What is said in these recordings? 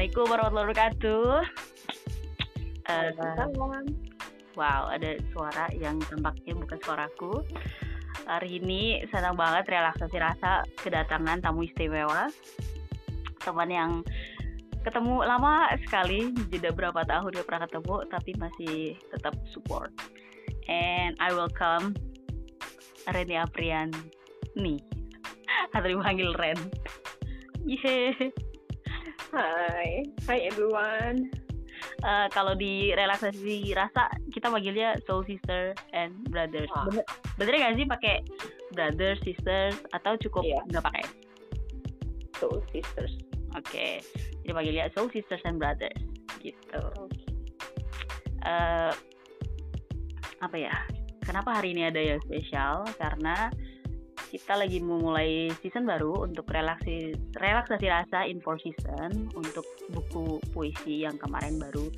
Assalamualaikum warahmatullahi wabarakatuh. Uh, wow, ada suara yang tampaknya bukan suaraku. Hari ini senang banget relaksasi rasa kedatangan tamu istimewa. Teman yang ketemu lama sekali, jeda berapa tahun dia pernah ketemu, tapi masih tetap support. And I welcome Reni Aprian nih atau dipanggil Ren. Yeah. Hai, hai everyone. Uh, kalau di relaksasi rasa kita panggilnya soul sister and brothers. Ah. Bener, bener gak sih pakai brothers, sisters atau cukup yeah. nggak pakai? Soul sisters. Oke, okay. jadi panggilnya soul sisters and brothers gitu. Okay. Uh, apa ya? Kenapa hari ini ada yang spesial? Karena kita lagi memulai season baru untuk relaksi relaksasi rasa in four season untuk buku puisi yang kemarin baru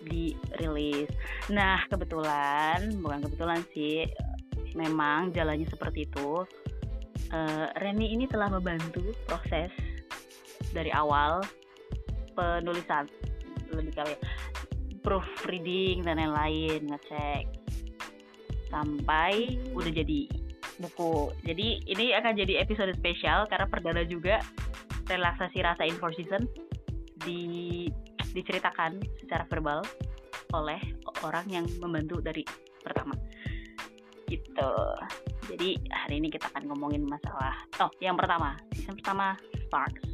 dirilis. Nah kebetulan bukan kebetulan sih memang jalannya seperti itu. Uh, Reni ini telah membantu proses dari awal penulisan lebih kali proofreading dan lain-lain ngecek sampai udah jadi buku. Jadi ini akan jadi episode spesial karena perdana juga relaksasi rasa in four season di diceritakan secara verbal oleh orang yang membantu dari pertama. Gitu. Jadi hari ini kita akan ngomongin masalah oh yang pertama season pertama Sparks.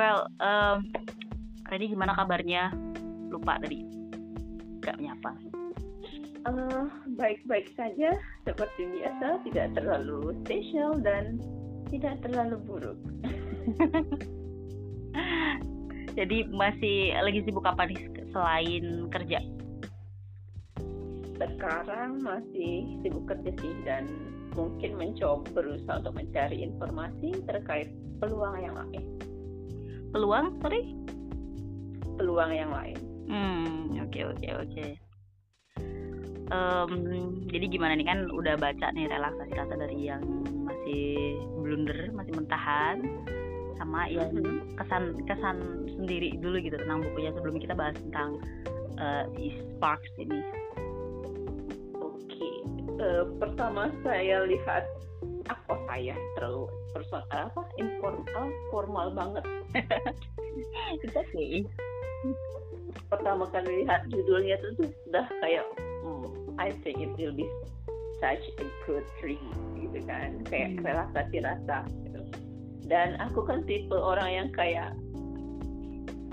Well um, Reni gimana kabarnya? Lupa tadi. Gak menyapa. Uh, baik-baik saja. Seperti biasa tidak terlalu spesial dan tidak terlalu buruk. Jadi masih lagi sibuk apa nih selain kerja? Sekarang masih sibuk kerja sih dan mungkin mencoba berusaha untuk mencari informasi terkait peluang yang lain peluang sorry peluang yang lain hmm oke okay, oke okay, oke okay. um, jadi gimana nih kan udah baca nih relaksasi rasa dari yang masih blunder masih mentahan sama yang mm-hmm. kesan kesan sendiri dulu gitu tentang bukunya sebelum kita bahas tentang uh, Sparks ini. Oke, okay. uh, eh, pertama saya lihat apa saya terlalu personal apa informal formal banget itu sih pertama kali lihat judulnya itu tuh sudah kayak hmm, I think it will be such a good read gitu kan kayak hmm. relaksasi rasa gitu. dan aku kan tipe orang yang kayak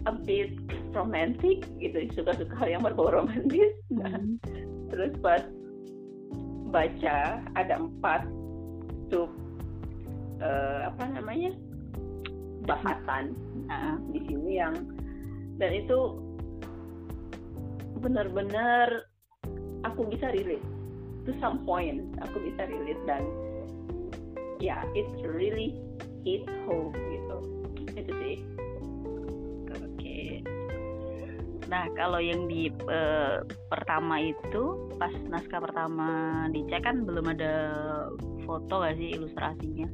a bit romantic gitu suka-suka hal yang berbau romantis hmm. terus pas baca ada empat sub uh, apa namanya bahasan uh, di sini yang dan itu benar-benar aku bisa relate to some point aku bisa relate dan ya yeah, it's really hit home gitu nah kalau yang di uh, pertama itu pas naskah pertama dicek kan belum ada foto gak sih ilustrasinya?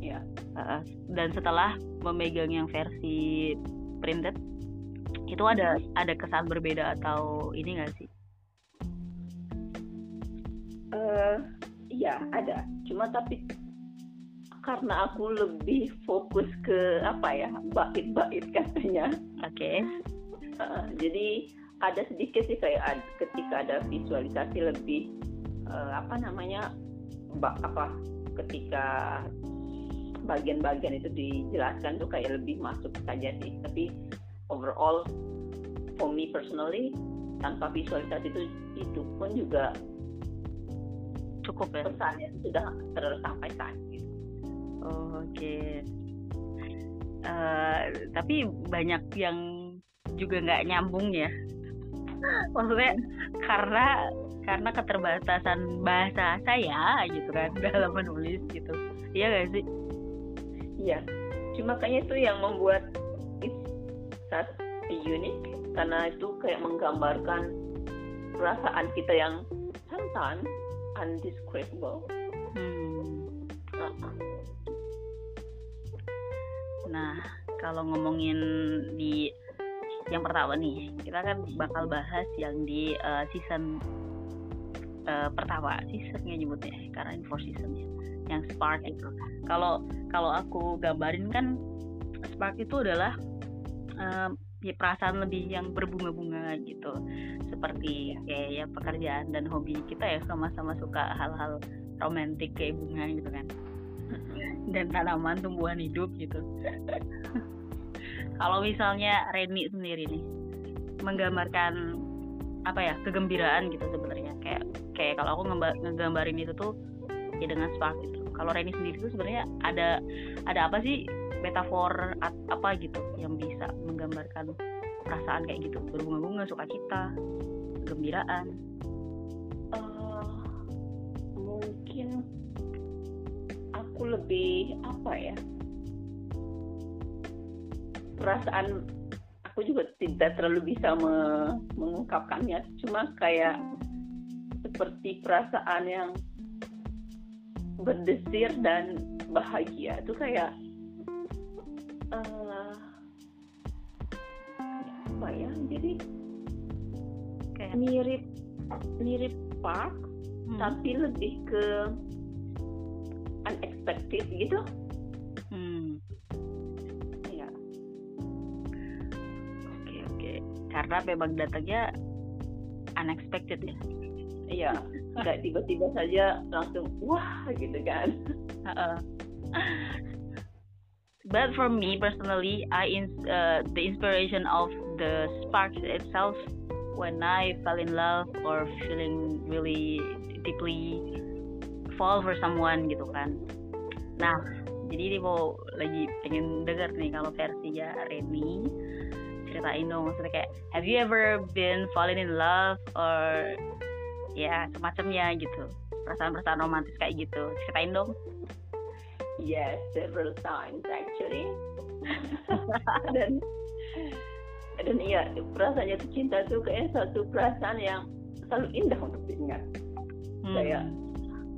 Ya uh, dan setelah memegang yang versi printed itu ada ada kesan berbeda atau ini gak sih? Uh, iya ada. Cuma tapi karena aku lebih fokus ke apa ya bait-bait katanya. Oke. okay. Uh, jadi ada sedikit sih kayak ketika ada visualisasi lebih uh, apa namanya apa ketika bagian-bagian itu dijelaskan tuh kayak lebih masuk saja sih tapi overall for me personally tanpa visualisasi itu itu pun juga cukup ya pesannya sudah tersampaikan gitu. Oh, Oke. Okay. Uh, eh, tapi banyak yang juga nggak nyambung ya. Maksudnya karena karena keterbatasan bahasa saya gitu kan dalam menulis gitu iya gak sih iya cuma kayaknya itu yang membuat saat unik karena itu kayak menggambarkan perasaan kita yang spontan undescribable hmm. uh-uh. nah kalau ngomongin di yang pertama nih kita kan bakal bahas yang di uh, season uh, pertama seasonnya nyebutnya karena ini four season ya yang spark itu. Kalau kalau aku gambarin kan spark itu adalah uh, ya perasaan lebih yang berbunga-bunga gitu. Seperti kayak ya pekerjaan dan hobi kita ya sama-sama suka hal-hal romantis kayak bunga gitu kan. Dan tanaman tumbuhan hidup gitu kalau misalnya Reni sendiri nih menggambarkan apa ya kegembiraan gitu sebenarnya. Kayak kayak kalau aku ngegambarin itu tuh ya dengan spark gitu. Kalau Reni sendiri tuh sebenarnya ada ada apa sih metafor apa gitu yang bisa menggambarkan perasaan kayak gitu. Berbunga-bunga sukacita kegembiraan. Uh, mungkin aku lebih apa ya perasaan aku juga tidak terlalu bisa me mengungkapkannya cuma kayak seperti perasaan yang berdesir dan bahagia itu kayak uh, apa ya jadi kayak mirip mirip park hmm. tapi lebih ke unexpected gitu hmm. Karena memang datanya unexpected ya. Iya nggak tiba-tiba saja langsung wah gitu kan. But for me personally, I ins- uh, the inspiration of the sparks itself when I fell in love or feeling really deeply fall for someone gitu kan. Nah, jadi ini mau lagi pengen denger nih kalau versinya Reni ceritain dong maksudnya kayak have you ever been falling in love or ya semacamnya gitu perasaan-perasaan romantis kayak gitu ceritain dong Yes, several times actually. dan dan iya perasaan jatuh cinta itu kayak satu perasaan yang selalu indah untuk diingat. Hmm. Kayak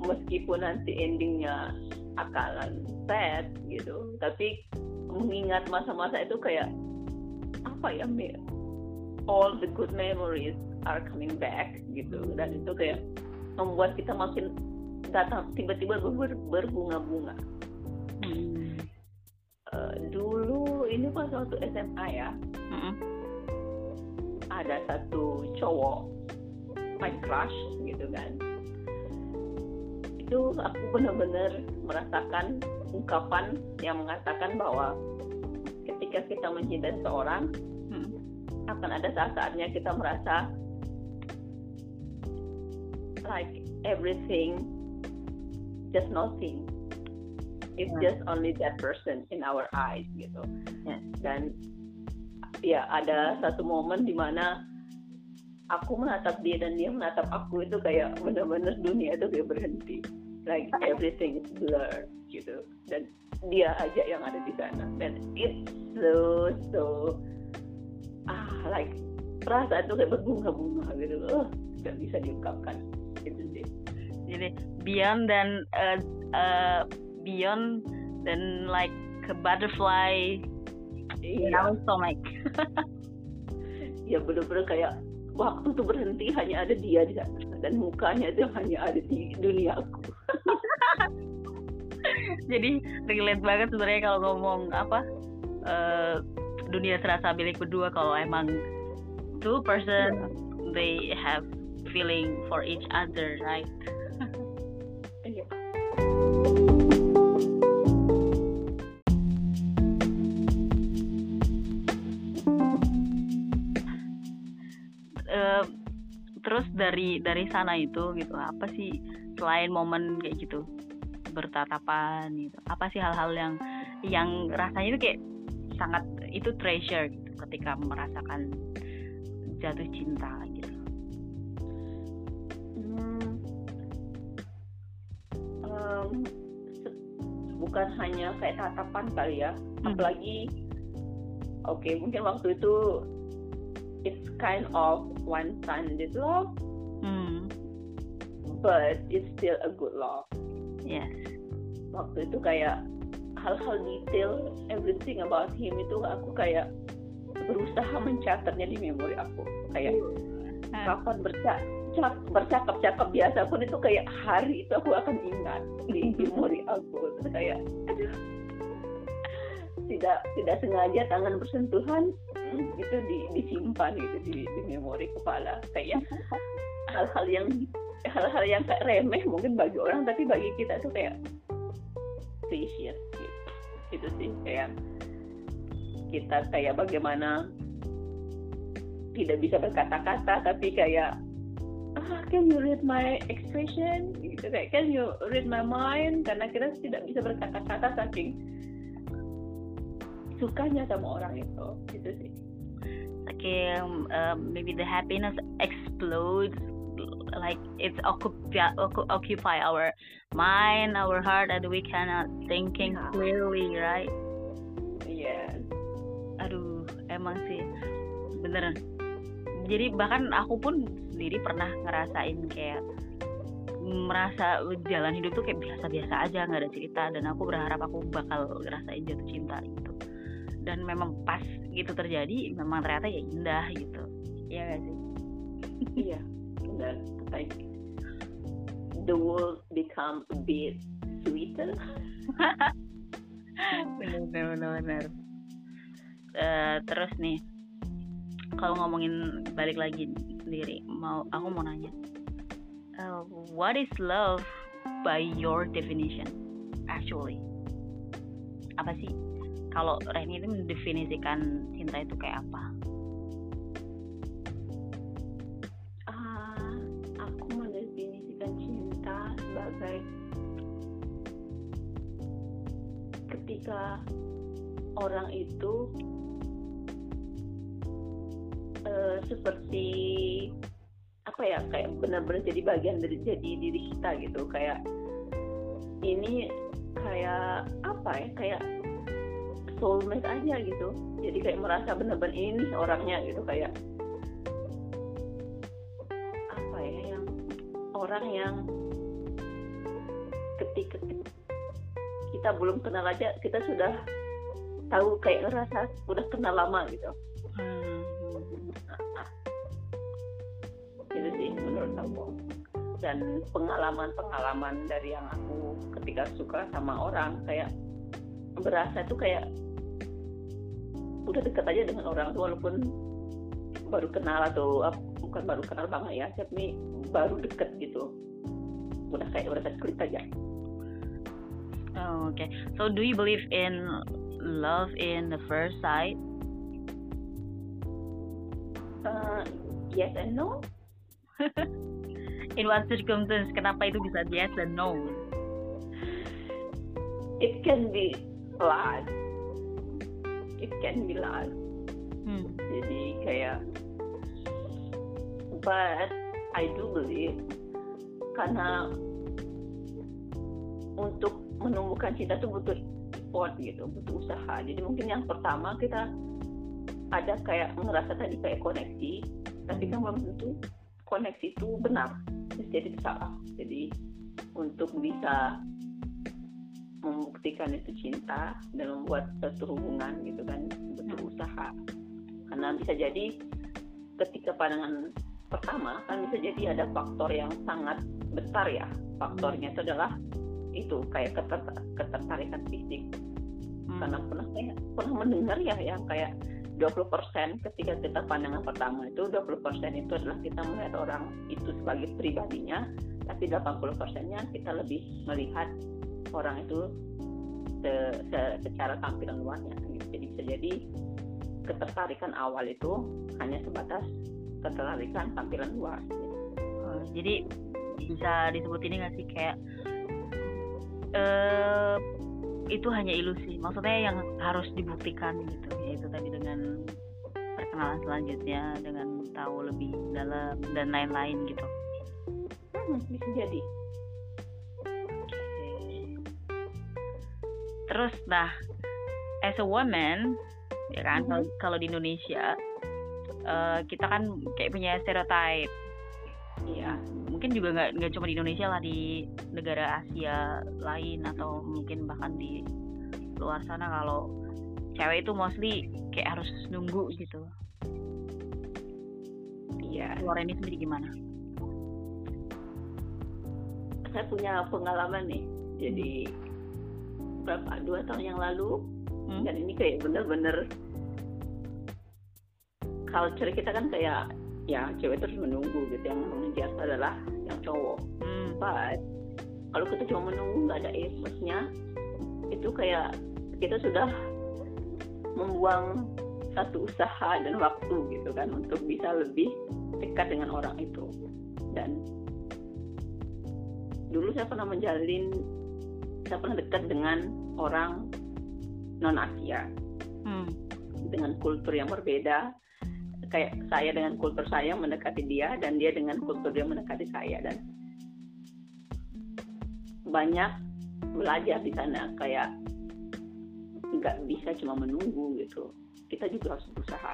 meskipun nanti endingnya akalan sad gitu, tapi mengingat masa-masa itu kayak apa ya all the good memories are coming back gitu dan itu kayak membuat kita makin datang tiba-tiba ber, berbunga-bunga Hmm. Uh, dulu ini pas waktu SMA ya, mm-hmm. ada satu cowok, my crush gitu kan. Itu aku benar-benar merasakan ungkapan yang mengatakan bahwa ketika kita mencintai seseorang, hmm. akan ada saat-saatnya kita merasa like everything just nothing it's hmm. just only that person in our eyes gitu yeah. dan ya ada satu momen di mana aku menatap dia dan dia menatap aku itu kayak benar-benar dunia itu kayak berhenti like everything is blur gitu dan dia aja yang ada di sana. Dan it's so so ah like perasaan itu kayak berbunga-bunga gitu oh nggak bisa diungkapkan. Itu sih. Jadi Bian dan uh, uh, beyond than like a butterfly. In our stomach. ya bener-bener kayak waktu tuh berhenti hanya ada dia di sana. Dan mukanya itu hanya ada di dunia aku. Jadi relate banget sebenarnya kalau ngomong apa uh, dunia serasa milik berdua kalau emang two person yeah. they have feeling for each other, right? Iya. terus dari dari sana itu gitu apa sih selain momen kayak gitu bertatapan gitu apa sih hal-hal yang yang rasanya itu kayak sangat itu treasure gitu ketika merasakan jatuh cinta gitu hmm, um, bukan hanya kayak tatapan kali ya hmm. apalagi oke okay, mungkin waktu itu it's kind of one-sided love. Hmm. but it's still a good love yes waktu itu kayak hal-hal detail everything about him itu aku kayak berusaha mencatatnya di memori aku. Kayak kapan bercak bercakap-cakap biasa pun itu kayak hari itu aku akan ingat di memori aku. Terus kayak aduh tidak tidak sengaja tangan bersentuhan hmm, itu di, disimpan gitu di, di memori kepala. Kayak hal-hal yang hal-hal yang kayak remeh mungkin bagi orang tapi bagi kita itu kayak precious gitu itu sih kayak kita kayak bagaimana tidak bisa berkata-kata tapi kayak ah can you read my expression? Gitu kayak can you read my mind? Karena kita tidak bisa berkata-kata saking sukanya sama orang itu gitu sih. Okay um, um, maybe the happiness explodes like it's occupy occupy our mind our heart and we cannot thinking yeah. clearly right? Yeah aduh emang sih. Bener jadi bahkan aku pun sendiri pernah ngerasain kayak merasa jalan hidup tuh kayak biasa-biasa aja nggak ada cerita dan aku berharap aku bakal ngerasain jatuh cinta gitu. Dan memang pas gitu terjadi memang ternyata ya indah gitu. Ya gak sih? Iya dan like the world become a bit sweeter. Benar benar benar. Uh, terus nih kalau ngomongin balik lagi sendiri mau aku mau nanya. Uh, what is love by your definition actually? Apa sih? Kalau Reni itu mendefinisikan cinta itu kayak apa? Orang itu uh, seperti apa ya kayak benar-benar jadi bagian dari jadi diri kita gitu. Kayak ini kayak apa ya kayak soulmate aja gitu. Jadi kayak merasa bener-bener ini orangnya gitu kayak apa ya yang orang yang ketika kita belum kenal aja kita sudah tahu kayak ngerasa udah kenal lama gitu hmm. itu sih menurut aku dan pengalaman-pengalaman dari yang aku ketika suka sama orang kayak berasa tuh kayak udah deket aja dengan orang tua walaupun baru kenal atau bukan baru kenal banget ya tapi baru deket gitu udah kayak udah klik aja oh, oke okay. so do you believe in love in the first sight? Uh, yes and no. In what circumstance kenapa itu bisa yes dan no? It can be last it can be last hmm. jadi kayak but I do believe karena untuk menumbuhkan cinta itu butuh effort gitu butuh usaha. Jadi mungkin yang pertama kita ada kayak ngerasa tadi kayak koneksi tapi kan belum tentu koneksi itu benar jadi salah. Jadi untuk bisa membuktikan itu cinta dan membuat satu hubungan gitu kan butuh hmm. usaha. Karena bisa jadi ketika pandangan pertama kan bisa jadi ada faktor yang sangat besar ya. Faktornya itu adalah itu kayak keter ketertarikan fisik hmm. karena pernah saya pernah mendengar ya yang kayak 20% ketika kita pandangan pertama itu 20% itu adalah kita melihat orang itu sebagai pribadinya tapi 80 persennya kita lebih melihat orang itu se, se, secara tampilan luarnya gitu. jadi bisa jadi ketertarikan awal itu hanya sebatas ketertarikan tampilan luar gitu. oh, jadi bisa disebut ini nggak sih kayak uh, itu hanya ilusi. Maksudnya yang harus dibuktikan gitu. Yaitu tadi dengan perkenalan selanjutnya dengan tahu lebih dalam dan lain-lain gitu. Hmm, bisa jadi. Terus nah as a woman ya kan mm -hmm. kalau di Indonesia uh, kita kan kayak punya stereotype. Ya mungkin juga nggak nggak cuma di Indonesia lah di negara Asia lain atau mungkin bahkan di luar sana kalau cewek itu mostly kayak harus nunggu gitu. Iya. Luar ini sendiri gimana? Saya punya pengalaman nih jadi berapa dua tahun yang lalu hmm? dan ini kayak bener-bener culture kita kan kayak ya cewek terus menunggu gitu. Yang mengejar adalah yang cowok hmm. but kalau kita cuma menunggu nggak ada effortnya itu kayak kita sudah membuang satu usaha dan waktu gitu kan untuk bisa lebih dekat dengan orang itu dan dulu saya pernah menjalin saya pernah dekat dengan orang non Asia hmm. dengan kultur yang berbeda kayak saya dengan kultur saya mendekati dia dan dia dengan kultur dia mendekati saya dan banyak belajar di sana kayak nggak bisa cuma menunggu gitu. Kita juga harus berusaha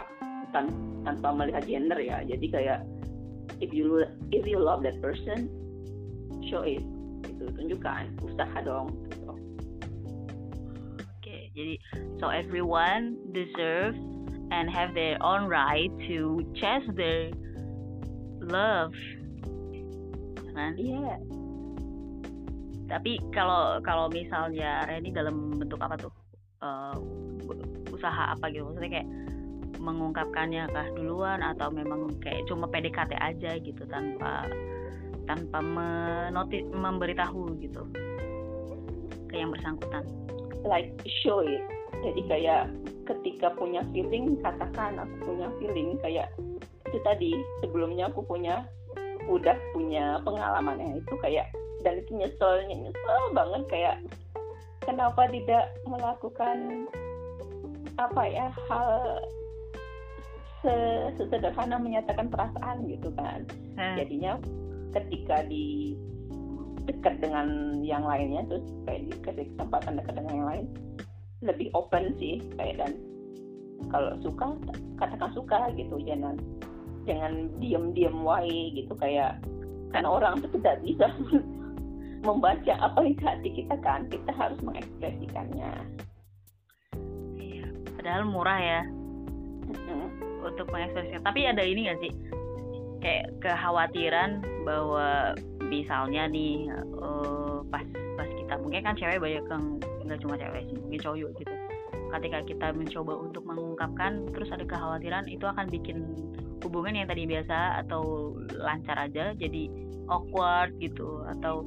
tan tanpa melihat gender ya. Jadi kayak if you if you love that person show it. Itu tunjukkan usaha dong gitu. oke okay, jadi so everyone deserves and have their own right to chase their love. Kan? Iya. Yeah. tapi kalau kalau misalnya Reni dalam bentuk apa tuh? Uh, usaha apa gitu? Maksudnya kayak mengungkapkannya kah duluan atau memang kayak cuma PDKT aja gitu tanpa tanpa menoti memberitahu gitu? Ke yang bersangkutan. Like show it jadi kayak ketika punya feeling katakan aku punya feeling kayak itu tadi sebelumnya aku punya udah punya pengalamannya itu kayak dan itu nyeselnya nyesel banget kayak kenapa tidak melakukan apa ya hal sesederhana menyatakan perasaan gitu kan hmm. jadinya ketika di dekat dengan yang lainnya terus kayak dikasih kesempatan dekat dengan yang lain lebih open sih kayak dan kalau suka katakan suka gitu jangan jangan diem-diem wae gitu kayak karena orang itu tidak bisa membaca apa di hati kita kan kita harus mengekspresikannya. Iya padahal murah ya. Mm-hmm. untuk mengekspresikan. Tapi ada ini gak sih kayak kekhawatiran bahwa misalnya nih uh, pas pas kita mungkin kan cewek banyak yang nggak cuma cewek sih mungkin cowok gitu. Ketika kita mencoba untuk mengungkapkan terus ada kekhawatiran itu akan bikin hubungan yang tadi biasa atau lancar aja jadi awkward gitu. Atau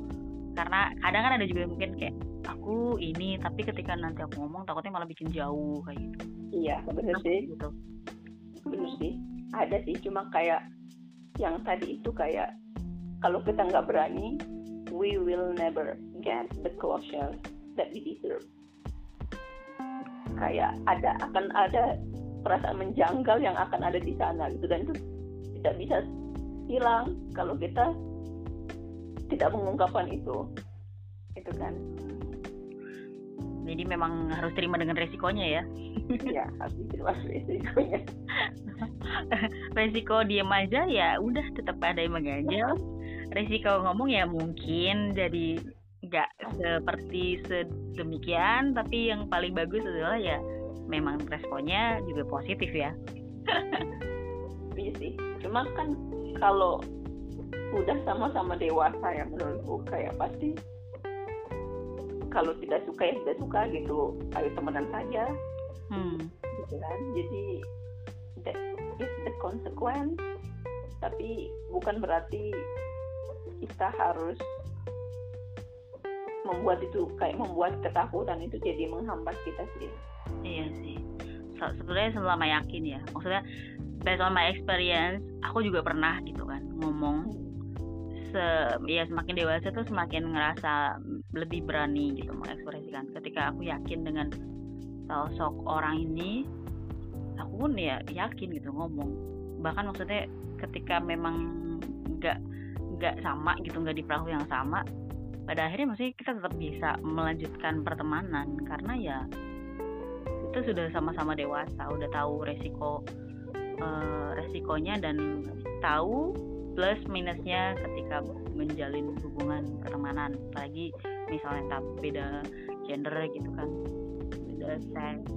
karena kadang kan ada juga mungkin kayak aku ini tapi ketika nanti aku ngomong takutnya malah bikin jauh kayak gitu. Iya benar sih. gitu? Benar sih. Ada sih cuma kayak yang tadi itu kayak kalau kita nggak berani we will never get the closure that we deserve kayak ada akan ada perasaan menjanggal yang akan ada di sana gitu. Dan itu tidak bisa hilang kalau kita tidak mengungkapkan itu. Itu kan. Jadi memang harus terima dengan resikonya ya. Ya harus terima resikonya. Resiko diem aja ya udah tetap ada yang mengganjal. Resiko ngomong ya mungkin. Jadi nggak seperti sedemikian tapi yang paling bagus adalah ya memang responnya juga positif ya iya sih cuma kan kalau udah sama-sama dewasa ya menurutku kayak pasti kalau tidak suka ya tidak suka gitu ayo temenan saja hmm. gitu kan jadi that is the consequence tapi bukan berarti kita harus membuat itu kayak membuat ketakutan itu jadi menghambat kita sih iya sih. So, sebenarnya selama yakin ya. Maksudnya based on my experience aku juga pernah gitu kan ngomong. Se ya semakin dewasa tuh semakin ngerasa lebih berani gitu mengekspresikan. Ketika aku yakin dengan sosok orang ini aku pun ya yakin gitu ngomong. Bahkan maksudnya ketika memang nggak nggak sama gitu nggak di perahu yang sama pada akhirnya masih kita tetap bisa melanjutkan pertemanan karena ya itu sudah sama-sama dewasa udah tahu resiko uh, resikonya dan tahu plus minusnya ketika menjalin hubungan pertemanan. Apalagi misalnya tak beda gender gitu kan beda seks.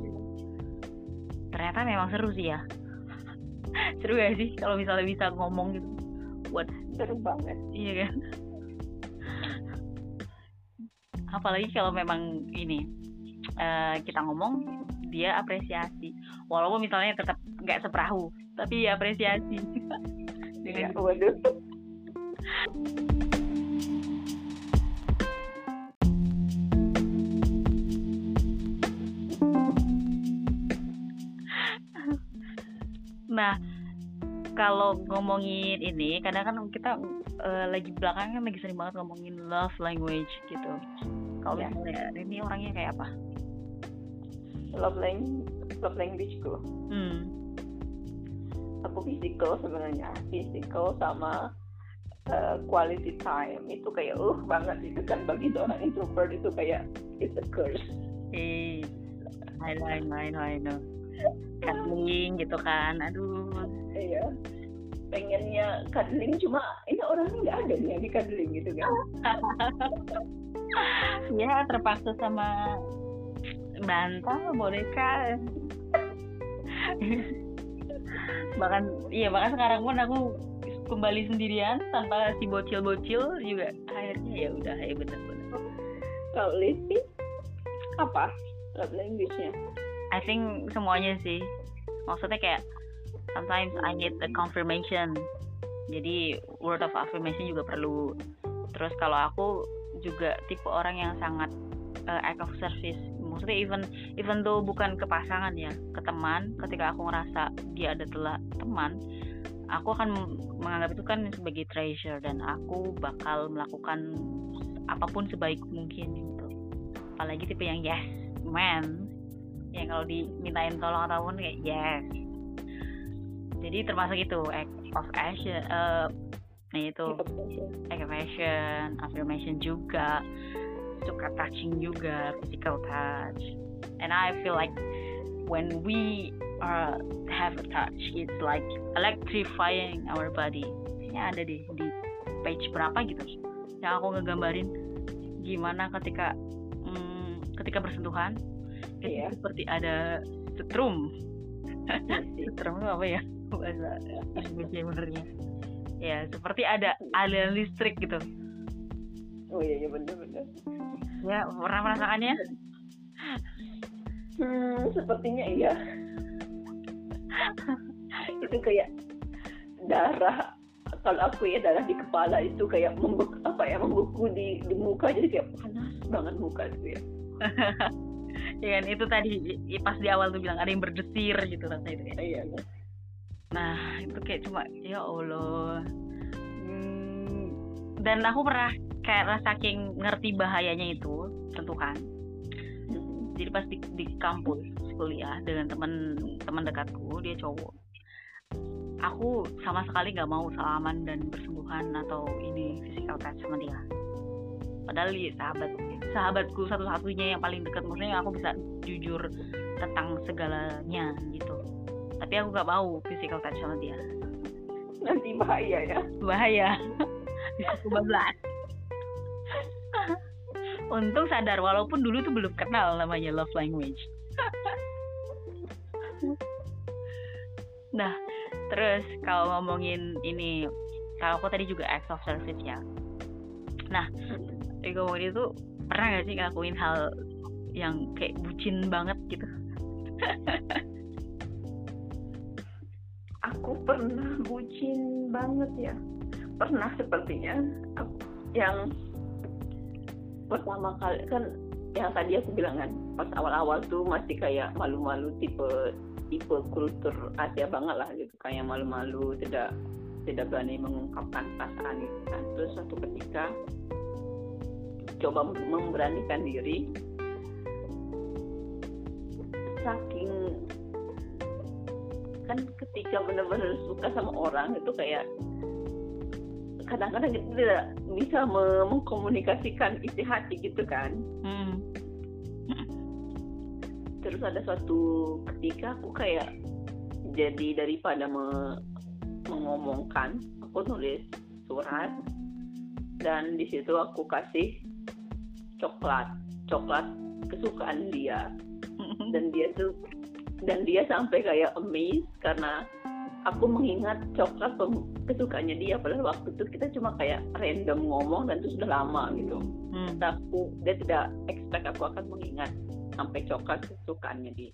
Ternyata memang seru sih ya. Seru ya sih kalau misalnya bisa ngomong gitu? Buat seru banget. Iya kan apalagi kalau memang ini uh, kita ngomong dia apresiasi. Walaupun misalnya tetap nggak seperahu tapi apresiasi. Dengan ya, waduh. Nah, kalau ngomongin ini, kadang kan kita uh, lagi belakangan lagi sering banget ngomongin love language gitu. Kalau yeah. misalnya ini orangnya kayak apa? Love language, love languageku. Hmm aku physical sebenarnya physical sama uh, quality time itu kayak uh banget itu kan bagi seorang introvert itu kayak it's a curse. Eh, I know, I know, I know, I know. Cuddling gitu kan, aduh. Iya. Pengennya cuddling cuma ini orangnya nggak ada nih di cuddling gitu kan. ya terpaksa sama bantal boneka bahkan iya bahkan sekarang pun aku kembali sendirian tanpa si bocil-bocil juga. Akhirnya ya udah ya bener-bener. Kalau Lizzy apa love language-nya? I think semuanya sih. Maksudnya kayak sometimes I need a confirmation. Jadi word of affirmation juga perlu. Terus kalau aku juga tipe orang yang sangat uh, act of service. Maksudnya even even tuh bukan ke pasangan ya ke teman ketika aku ngerasa dia adalah teman aku akan menganggap itu kan sebagai treasure dan aku bakal melakukan apa pun sebaik mungkin gitu. Apalagi tipe yang yes man. Yang kalau dimintain tolong ataupun kayak yes jadi termasuk itu act of action uh, nah itu. Act of action affirmation juga suka touching juga physical touch. And I feel like when we uh, have a touch it's like electrifying our body. Ini ada di di page berapa gitu. Yang aku ngegambarin gimana ketika hmm, ketika bersentuhan yeah. itu seperti ada setrum. Setrum itu apa ya bahasa Indonesia benernya ya. Seperti ada aliran listrik gitu. Oh iya iya bener bener. Ya pernah merasakannya? Hmm sepertinya iya. Itu kayak darah kalau aku ya darah di kepala itu kayak membuk apa ya membuku di di muka jadi kayak panas banget muka itu ya. Ya kan itu tadi pas di awal tuh bilang ada yang berdesir gitu rasanya itu ya. Iya nah itu kayak cuma ya allah. Hmm, dan aku pernah kayak saking ngerti bahayanya itu tentu kan. Jadi pas di, di kampus kuliah dengan teman teman dekatku dia cowok. Aku sama sekali nggak mau salaman dan bersentuhan atau ini physical touch sama dia. Padahal dia sahabat. Sahabatku satu-satunya yang paling dekat maksudnya aku bisa jujur tentang segalanya gitu tapi aku nggak mau physical touch sama dia. Nanti bahaya ya. Bahaya. Bisa kebablas untung sadar walaupun dulu tuh belum kenal namanya love language. Nah terus kalau ngomongin ini kalau aku tadi juga acts of service ya. Nah Ego itu pernah gak sih ngelakuin hal yang kayak bucin banget gitu aku pernah bucin banget ya. Pernah sepertinya. Yang pertama kali kan yang tadi aku bilang kan pas awal-awal tuh masih kayak malu-malu tipe tipe kultur Asia banget lah gitu. Kayak malu-malu tidak tidak berani mengungkapkan perasaan gitu kan. Terus suatu ketika coba memberanikan diri. Saking kan ketika benar-benar suka sama orang itu kayak kadang-kadang kita tidak bisa mengkomunikasikan isi hati gitu kan. Hmm. terus ada suatu ketika aku kayak jadi daripada me, mengomongkan aku nulis surat dan di situ aku kasih coklat coklat kesukaan dia. Dan dia tuh dan dia sampai kayak amazed karena aku mengingat coklat kesukaannya dia padahal waktu itu kita cuma kayak random ngomong dan itu sudah lama gitu. Hmm. aku dia tidak expect aku akan mengingat sampai coklat kesukaannya dia.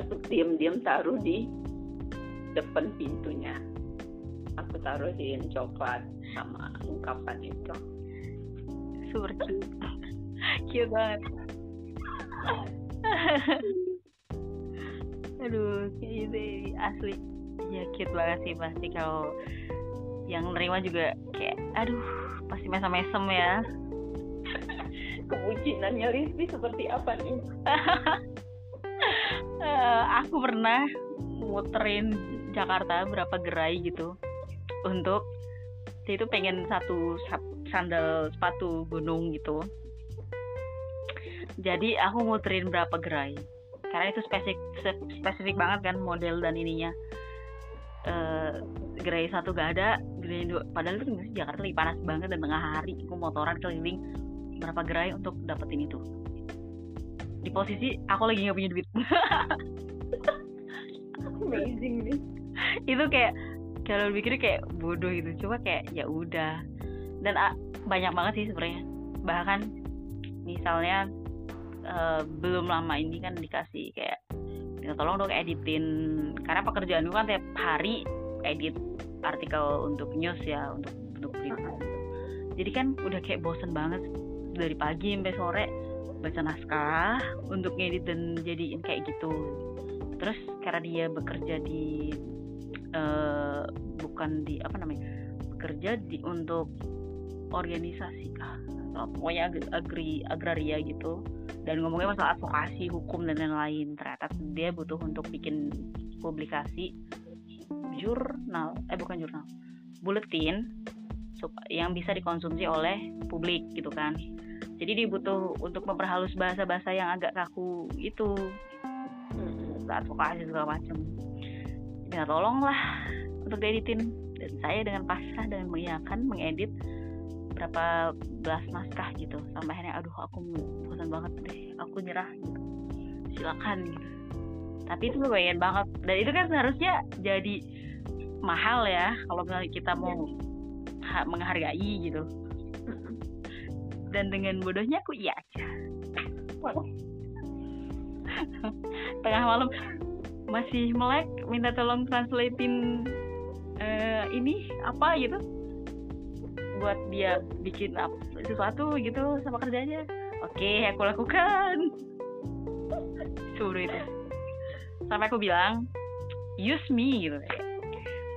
Aku diam-diam taruh di depan pintunya. Aku taruhin coklat sama ungkapan itu. Super cute. Cute banget aduh ini asli. Ya cute banget sih pasti kalau yang nerima juga kayak aduh pasti mesem-mesem ya. Kebucinannya Rizky seperti apa nih? Uh, aku pernah muterin Jakarta berapa gerai gitu untuk itu pengen satu sandal sepatu gunung gitu. Jadi aku muterin berapa gerai karena itu spesifik spesifik banget kan model dan ininya. Uh, gerai satu gak ada gerai dua padahal itu Jakarta lagi panas banget dan tengah hari. Aku motoran keliling berapa gerai untuk dapetin itu. Di posisi aku lagi nggak punya duit. Amazing nih. Itu kayak kalau pikir kayak bodoh gitu. Cuma kayak ya udah. Dan uh, banyak banget sih sebenarnya. Bahkan misalnya uh, belum lama ini kan dikasih kayak ya tolong dong editin. Karena pekerjaan gue kan tiap hari edit artikel untuk news ya untuk untuk berita jadi kan udah kayak bosen banget dari pagi sampai sore baca naskah untuk ngedit dan jadiin kayak gitu. Terus karena dia bekerja di uh, bukan di apa namanya bekerja di untuk organisasi pokoknya agri agraria gitu. Dan ngomongnya masalah advokasi hukum dan lain-lain. Ternyata dia butuh untuk bikin publikasi jurnal eh bukan jurnal buletin yang bisa dikonsumsi oleh publik gitu kan. Jadi dia butuh untuk memperhalus bahasa-bahasa yang agak kaku itu. Advokasi segala macam. Minta tolonglah untuk dieditin. Dan saya dengan pasrah dan mengiyakan mengedit berapa belas naskah gitu. Sampai akhirnya aduh aku bosan banget deh aku nyerah gitu. Silakan gitu. Tapi itu lumayan banget. Dan itu kan seharusnya jadi mahal ya kalau misalnya kita mau menghargai gitu. Dan dengan bodohnya aku iya aja. Tengah malam masih melek minta tolong translatein uh, ini apa gitu buat dia bikin apa, sesuatu gitu sama kerjanya. Oke aku lakukan. Suruh itu. Sampai aku bilang use me gitu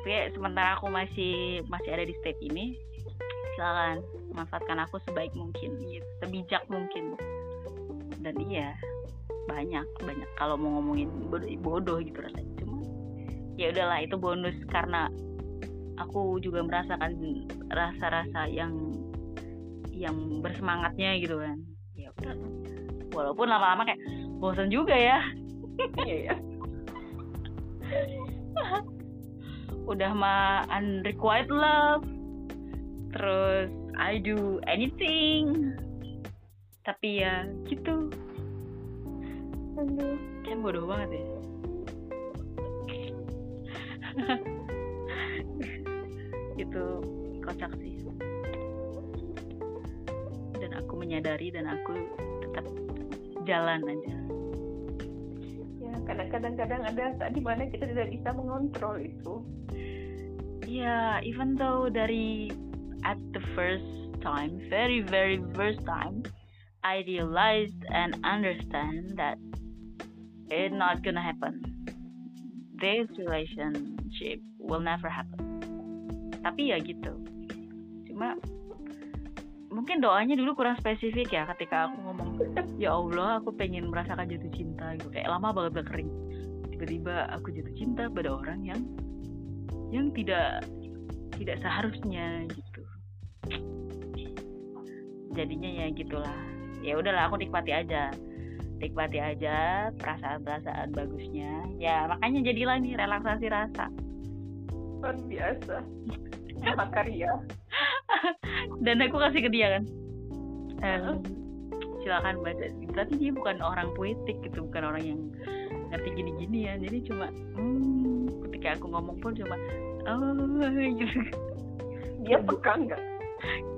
kayak sementara aku masih masih ada di state ini silakan manfaatkan aku sebaik mungkin gitu, sebijak mungkin. Dan iya banyak banyak. Kalau mau ngomongin bodoh, bodoh gitu rasanya. Cuma ya udahlah itu bonus karena aku juga merasakan rasa-rasa yang yang bersemangatnya gitu kan. Ya udah. Walaupun lama-lama kayak bosan juga ya. Iya, iya. udah mah unrequited love. Terus I do anything. Tapi ya gitu. Aduh, kan bodoh banget ya. itu kocak sih. Dan aku menyadari dan aku tetap jalan aja. Ya, kadang-kadang kadang ada saat di mana kita tidak bisa mengontrol itu. Ya, yeah, even though dari at the first time, very very first time, I realized and understand that it's not gonna happen this relationship will never happen tapi ya gitu. Cuma mungkin doanya dulu kurang spesifik ya ketika aku ngomong ya Allah aku pengen merasakan jatuh cinta gitu. Kayak lama banget gak kering. Tiba-tiba aku jatuh cinta pada orang yang yang tidak tidak seharusnya gitu. Jadinya ya gitulah. Ya udahlah aku nikmati aja. Nikmati aja perasaan-perasaan bagusnya. Ya makanya jadilah nih relaksasi rasa. Luar biasa mahakarya dan aku kasih ke dia kan. Uh, silakan baca berarti dia bukan orang puitik gitu bukan orang yang ngerti gini-gini ya. Jadi cuma hmm, ketika aku ngomong pun cuma oh gitu. Dia peka nggak?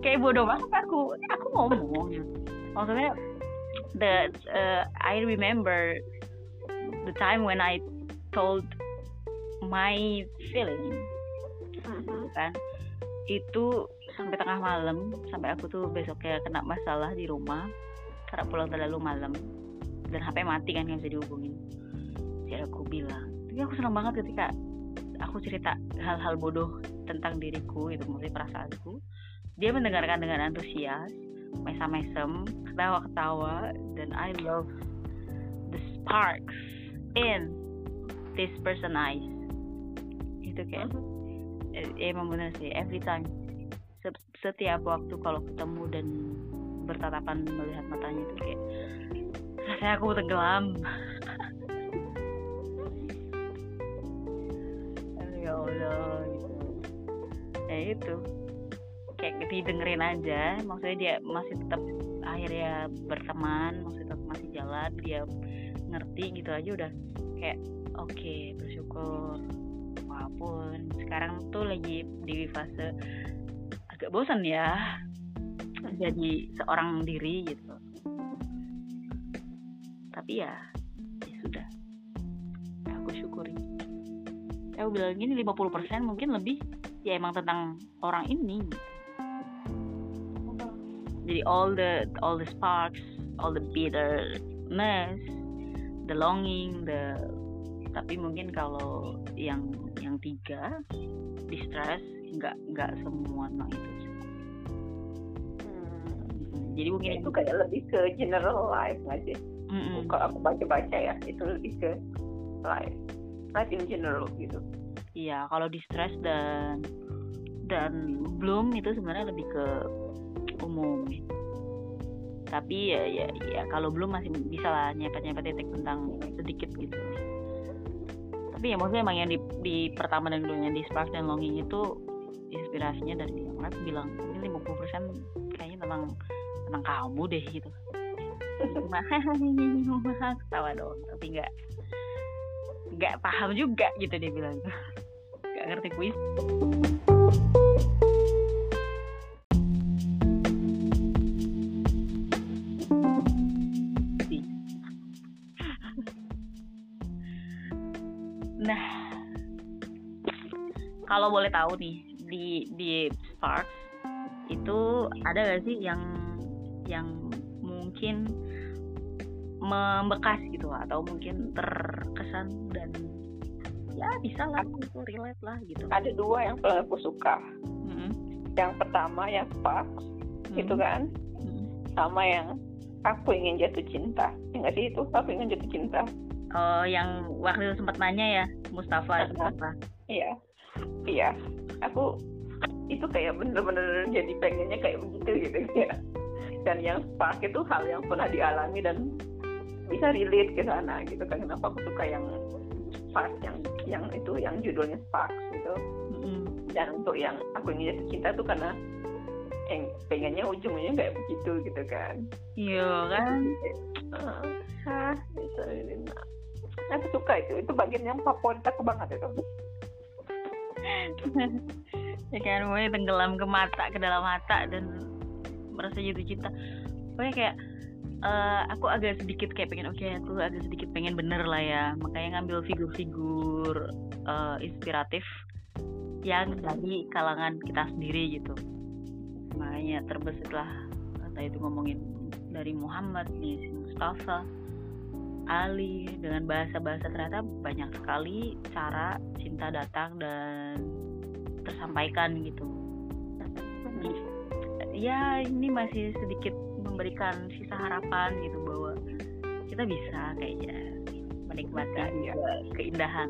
Kayak bodoh banget aku. Aku ngomong. Maksudnya the uh, I remember the time when I told my feeling kan. Itu sampai tengah malam sampai aku tuh besoknya kena masalah di rumah karena pulang terlalu malam. Dan HP mati kan nggak bisa dihubungin. Jadi aku bilang tapi aku senang banget ketika aku cerita hal-hal bodoh tentang diriku itu maksudnya perasaanku. Dia mendengarkan dengan antusias mesam-mesem ketawa-ketawa dan I love the sparks in this person eyes. Itu uh-huh. Emang bener sih every time. Setiap waktu kalau ketemu dan bertatapan melihat matanya itu kayak rasanya aku tenggelam. Ya Allah gitu. Ya itu. Kayak didengerin aja maksudnya dia masih tetap akhirnya berteman maksudnya tetap masih jalan dia ngerti gitu aja udah kayak oke okay, bersyukur walaupun sekarang tuh lagi di fase agak bosan ya jadi seorang diri gitu. Tapi ya ya sudah. Aku syukuri. Aku bilang gini 50% mungkin lebih ya emang tentang orang ini. Jadi all the all the sparks all the bitterness the longing the tapi mungkin kalau yang yang tiga distress nggak nggak semua tentang itu hmm. jadi mungkin itu kayak lebih ke general life aja mm -mm. kalau aku baca baca ya itu lebih ke life life in general gitu. Iya kalau distress dan dan belum itu sebenarnya lebih ke umum. Tapi ya ya ya kalau belum masih bisa lah nyepet nyepet titik tentang sedikit gitu tapi ya maksudnya emang yang di, di pertama dan yang di spark dan longing itu inspirasinya dari yang lain bilang ini 50% kayaknya tentang tentang kamu deh gitu. Cuma ketawa dong tapi nggak nggak paham juga gitu dia bilang. Nggak ngerti kuis kalau boleh tahu nih di di Spark itu ada gak sih yang yang mungkin membekas gitu atau mungkin terkesan dan ya bisa lah itu relate lah gitu. Ada dua yang paling aku suka. Hmm. yang pertama yang Spark hmm. gitu kan? Hmm. sama yang aku ingin jatuh cinta. Enggak sih itu? Aku ingin jatuh cinta. Oh yang waktu itu sempat nanya ya Mustafa Mustafa iya iya aku itu kayak bener-bener jadi pengennya kayak begitu gitu ya. Dan yang spark itu hal yang pernah dialami dan bisa relate ke sana gitu kan. Kenapa aku suka yang spark yang yang itu yang judulnya spark gitu. Mm-hmm. dan untuk yang aku ingin jatuh cinta tuh karena yang pengennya ujungnya kayak begitu gitu kan. Iya kan? Ah gitu. Aku suka itu. Itu bagian yang favorit aku banget itu ya kan pokoknya tenggelam ke mata ke dalam mata dan merasa jatuh cinta. Pokoknya kayak uh, aku agak sedikit kayak pengen oke okay, aku agak sedikit pengen bener lah ya. Makanya ngambil figur-figur uh, inspiratif yang dari kalangan kita sendiri gitu. Makanya terbesit lah kata itu ngomongin dari Muhammad nih Mustafa Ali dengan bahasa-bahasa ternyata banyak sekali cara cinta datang dan tersampaikan gitu. Ya ini masih sedikit memberikan sisa harapan gitu bahwa kita bisa kayaknya menikmati ya. keindahan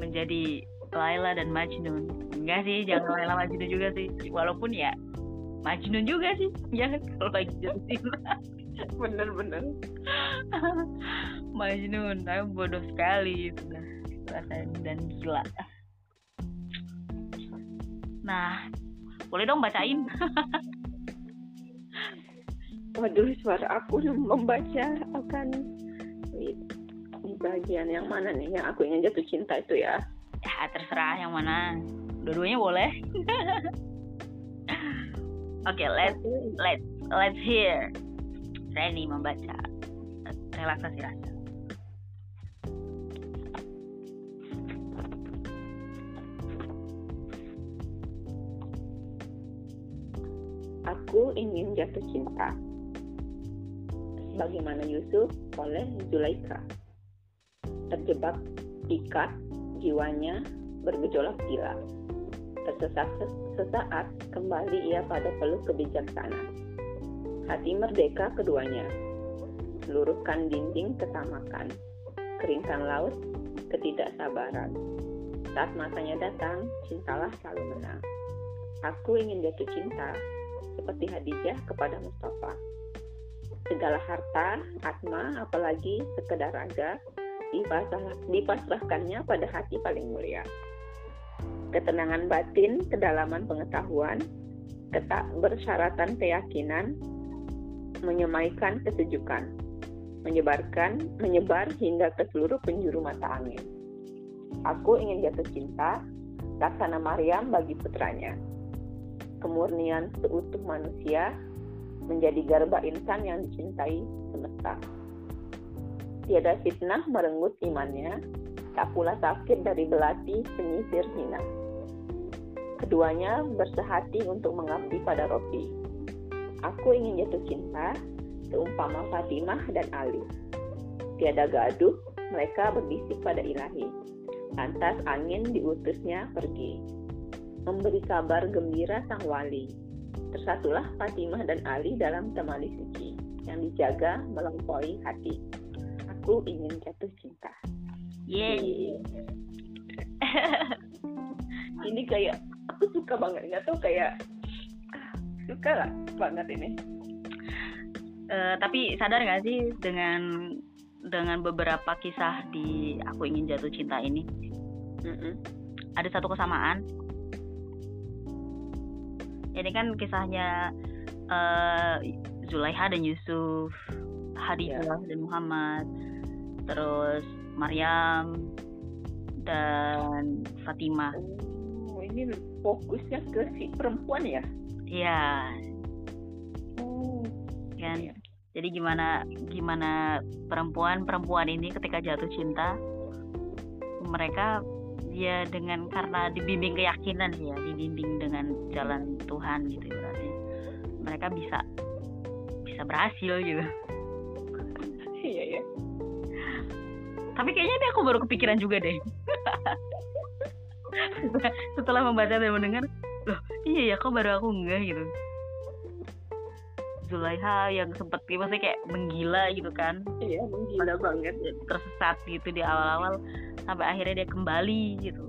menjadi Laila dan Majnun. Enggak sih, jangan Laila Majnun juga sih. Walaupun ya Majnun juga sih, ya kalau lagi jatuh cinta bener-bener Majnun tapi bodoh sekali itu rasanya dan gila Nah, boleh dong bacain. Waduh, suara aku membaca akan di, di bagian yang mana nih yang aku ingin jatuh cinta itu ya? Ya, terserah yang mana. Dua-duanya boleh. Oke, okay, let's let's let's hear. Reni membaca relaksasi rasa. Aku ingin jatuh cinta bagaimana Yusuf oleh Zulaika. Terjebak ikat jiwanya bergejolak gila. Tersesat sesaat kembali ia pada peluk kebijaksanaan. Hati merdeka keduanya. Seluruhkan dinding kesamakan. Keringkan laut ketidaksabaran. Saat masanya datang, cintalah selalu menang. Aku ingin jatuh cinta seperti Hadijah kepada Mustafa segala harta, atma, apalagi sekedar raga, dipasrahkannya pada hati paling mulia. Ketenangan batin, kedalaman pengetahuan, ketak bersyaratan keyakinan, menyemaikan kesejukan, menyebarkan, menyebar hingga ke seluruh penjuru mata angin. Aku ingin jatuh cinta, laksana Maryam bagi putranya. Kemurnian seutuh manusia, menjadi garba insan yang dicintai semesta. Tiada fitnah merenggut imannya, tak pula sakit dari belati penyisir hina. Keduanya bersehati untuk mengabdi pada Rofi. Aku ingin jatuh cinta, seumpama Fatimah dan Ali. Tiada gaduh, mereka berbisik pada ilahi. Lantas angin diutusnya pergi. Memberi kabar gembira sang wali Tersatulah Fatimah dan Ali dalam temali suci yang dijaga melampaui hati. Aku ingin jatuh cinta. Yeay. ini kayak aku suka banget nggak tau kayak suka lah banget ini. Uh, tapi sadar gak sih dengan dengan beberapa kisah di aku ingin jatuh cinta ini mm -mm. ada satu kesamaan ini kan kisahnya uh, Zulaiha dan Yusuf, Hadijah yeah. dan Muhammad, terus Maryam dan Fatimah. Oh, ini fokusnya ke si perempuan ya? Iya. Oh. Kan. Yeah. Jadi gimana gimana perempuan-perempuan ini ketika jatuh cinta mereka ya dengan karena dibimbing keyakinan ya dibimbing dengan jalan Tuhan gitu berarti mereka bisa bisa berhasil gitu iya ya tapi kayaknya ini aku baru kepikiran juga deh setelah membaca dan mendengar iya ya kok baru aku enggak gitu. Zulaiha yang sempat maksudnya kayak menggila gitu kan. Iya menggila banget. tersesat gitu di awal-awal sampai akhirnya dia kembali gitu.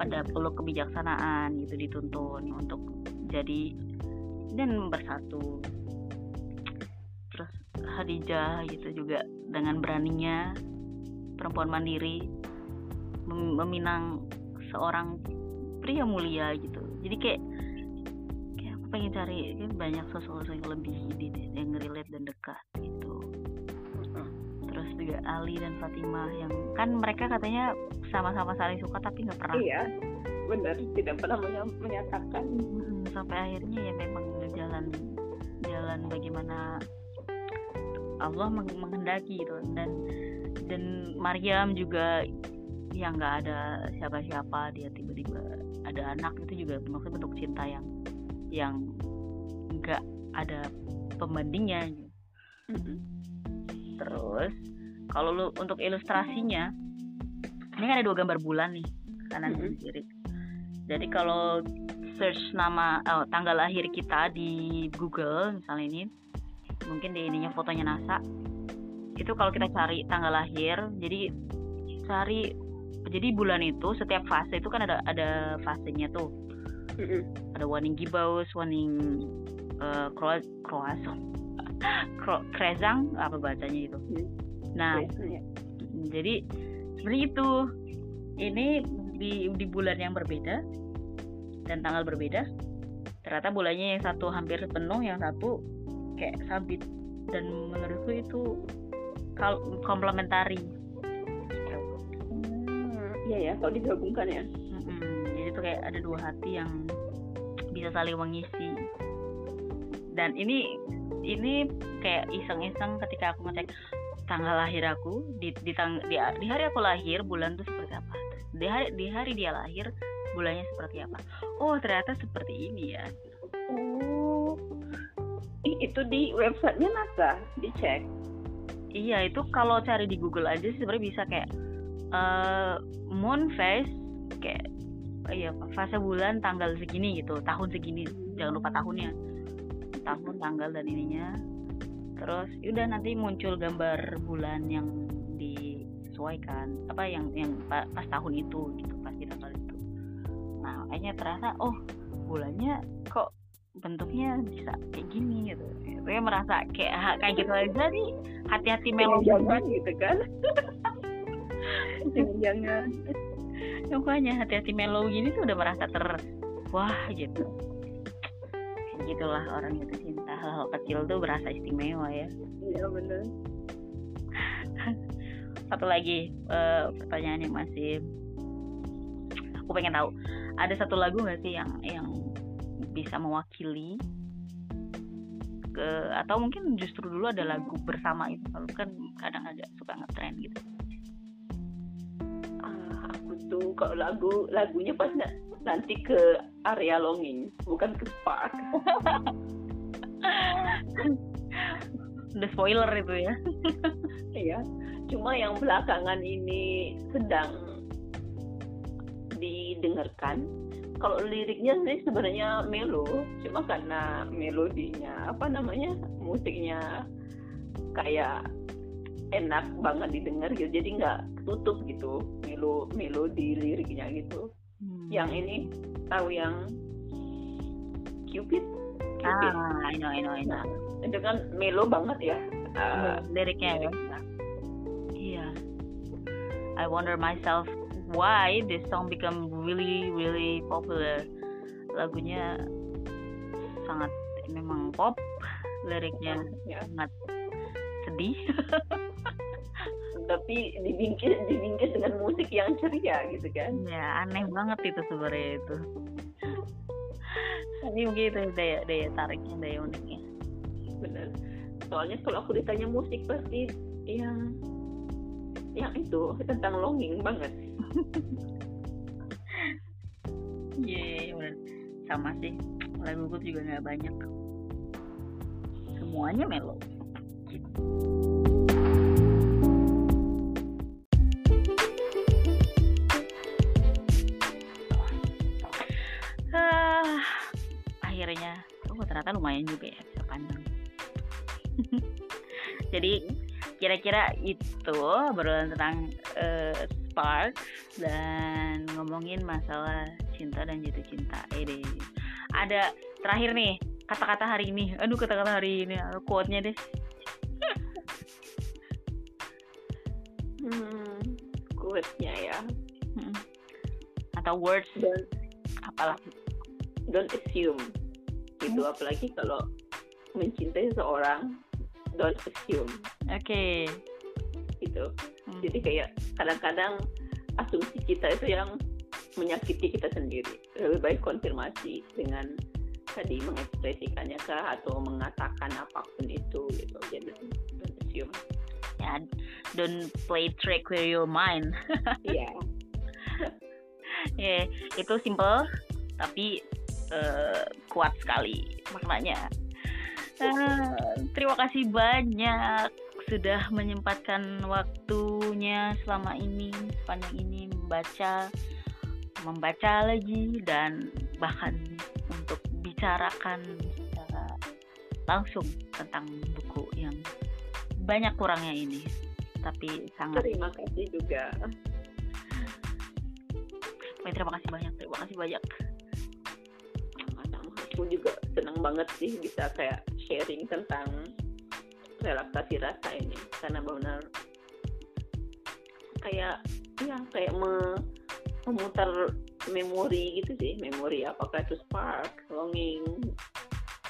Pada peluk kebijaksanaan gitu dituntun untuk jadi dan bersatu. Terus Hadijah gitu juga dengan beraninya perempuan mandiri meminang seorang pria mulia gitu jadi kayak pengen cari ini banyak sosok yang lebih di yang relate dan dekat gitu. Terus juga Ali dan Fatimah yang kan mereka katanya sama-sama saling suka tapi nggak pernah. Iya benar. Tidak pernah menyatakan. Hmm, sampai akhirnya ya memang jalan jalan bagaimana Allah menghendaki gitu. Dan dan Maryam juga yang nggak ada siapa-siapa dia tiba-tiba ada anak itu juga maksudnya bentuk cinta yang yang nggak ada pembandingnya mm-hmm. terus kalau lu untuk ilustrasinya ini kan ada dua gambar bulan nih kanan mm-hmm. dan kiri jadi kalau search nama oh, tanggal lahir kita di Google misalnya ini mungkin di ininya fotonya NASA itu kalau kita cari tanggal lahir jadi cari jadi bulan itu setiap fase itu kan ada ada fasenya tuh mm-hmm. ada warning gibbous warning uh, croas krezang apa bacanya itu mm. nah yeah. jadi seperti itu ini di di bulan yang berbeda dan tanggal berbeda ternyata bulannya yang satu hampir penuh yang satu kayak sabit dan menurutku itu komplementari iya ya kalau digabungkan ya. Hmm, jadi tuh kayak ada dua hati yang bisa saling mengisi. Dan ini ini kayak iseng-iseng ketika aku ngecek tanggal lahir aku di di, tang, di di hari aku lahir bulan tuh seperti apa? Di hari di hari dia lahir bulannya seperti apa? Oh ternyata seperti ini ya. Oh. Itu di websitenya NASA dicek. Iya itu kalau cari di Google aja sih sebenarnya bisa kayak uh, moon phase kayak iya fase bulan tanggal segini gitu tahun segini jangan lupa tahunnya. Tahun tanggal dan ininya. Terus udah nanti muncul gambar bulan yang disesuaikan apa yang yang pas, tahun itu gitu pas di tanggal itu. Nah kayaknya terasa oh bulannya kok bentuknya bisa kayak gini gitu. Saya merasa kayak kayak gitu aja nih. Hati-hati melo jangan gitu kan jangan-jangan. Pokoknya hati-hati melo gini tuh udah merasa ter wah gitu. Gitulah orang itu cinta hal, hal kecil tuh berasa istimewa ya. Iya benar satu lagi uh, pertanyaan yang masih aku pengen tahu. Ada satu lagu nggak sih yang yang bisa mewakili ke atau mungkin justru dulu ada lagu bersama itu kalau kan kadang agak suka ngetren gitu tuh kalau lagu lagunya pas nanti ke area longing bukan ke spark udah spoiler itu ya. Iya cuma yang belakangan ini sedang didengarkan. Kalau liriknya sih sebenarnya melo cuma karena melodinya apa namanya musiknya kayak enak banget didengar gitu. Jadi nggak tutup gitu melo melodi liriknya gitu. Hmm. yang ini tahu yang Cupid? Cupid. Ah I know I know I know. Nah, itu kan melo banget ya. Uh, liriknya ya. iya. I wonder myself why this song become really really popular. Lagunya sangat memang pop liriknya ya. sangat sedih tapi dibingkis dibingkis dengan musik yang ceria gitu kan ya aneh banget itu sebenarnya itu ini begitu daya daya tariknya daya uniknya benar soalnya kalau aku ditanya musik pasti yang yang itu tentang longing banget Iya, yeah, sama sih. Lagu gue juga nggak banyak. Semuanya melo. Gitu. Ternyata lumayan juga ya bisa panjang. Jadi kira-kira itu obrolan tentang uh, Spark dan ngomongin masalah cinta dan jatuh cinta. Eh ada terakhir nih kata-kata hari ini. Aduh kata-kata hari ini quote-nya deh. Hmm, quote-nya ya. Hmm. atau words. Don't, apalah. don't assume gitu hmm. apalagi kalau mencintai seorang don't assume oke okay. gitu hmm. jadi kayak kadang-kadang asumsi kita itu yang menyakiti kita sendiri lebih baik konfirmasi dengan tadi mengekspresikannya kah atau mengatakan apa pun itu gitu jadi don't assume ya don't play trick with your mind iya yeah. yeah, itu simple tapi uh, kuat sekali maknanya. Uh, terima kasih banyak sudah menyempatkan waktunya selama ini sepanjang ini membaca membaca lagi dan bahkan untuk bicarakan secara langsung tentang buku yang banyak kurangnya ini tapi sangat terima kasih juga terima kasih banyak terima kasih banyak aku juga senang banget sih bisa kayak sharing tentang relaksasi rasa ini. Karena benar kayak ya kayak me, memutar memori gitu sih. Memori apakah itu spark longing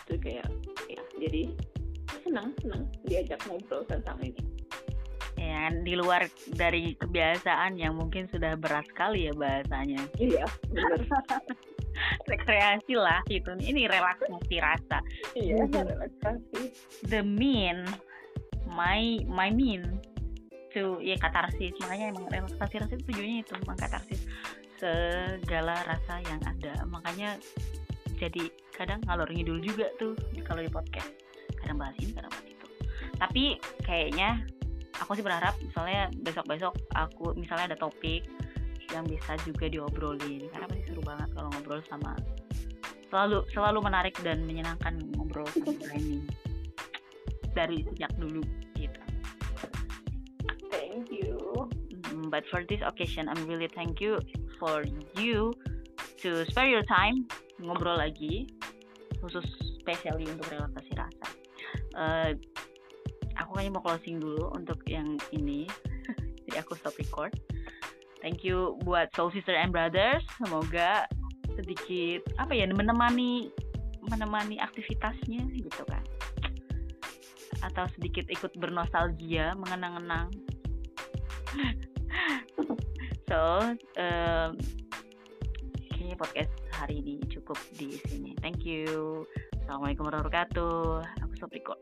itu kayak ya jadi senang senang diajak ngobrol tentang ini. Ya di luar dari kebiasaan yang mungkin sudah berat sekali ya bahasanya. Iya benar rekreasi lah gitu. Ini relaksasi rasa. Iya relaksasi. the mean my my mean to ya katarsis. Makanya emang relaksasi rasa itu tujuannya itu mengkatarsis segala rasa yang ada. Makanya jadi kadang ngalor ngidul juga tuh kalau di podcast. Kadang bahas ini kadang bahas itu. Tapi kayaknya aku sih berharap misalnya besok-besok aku misalnya ada topik yang bisa juga diobrolin karena pasti seru banget kalau ngobrol sama selalu selalu menarik dan menyenangkan ngobrol sama ini dari sejak dulu gitu. Thank you. Mm, but for this occasion, I'm really thank you for you to spare your time ngobrol lagi khusus spesial untuk relaksasi rasa. Uh, aku kayaknya mau closing dulu untuk yang ini. Jadi aku stop record. Thank you buat Soul Sister and Brothers. Semoga sedikit apa ya menemani menemani aktivitasnya gitu kan. Atau sedikit ikut bernostalgia mengenang-enang. So um, kayaknya podcast hari ini cukup di sini. Thank you. Assalamualaikum warahmatullahi wabarakatuh. Aku record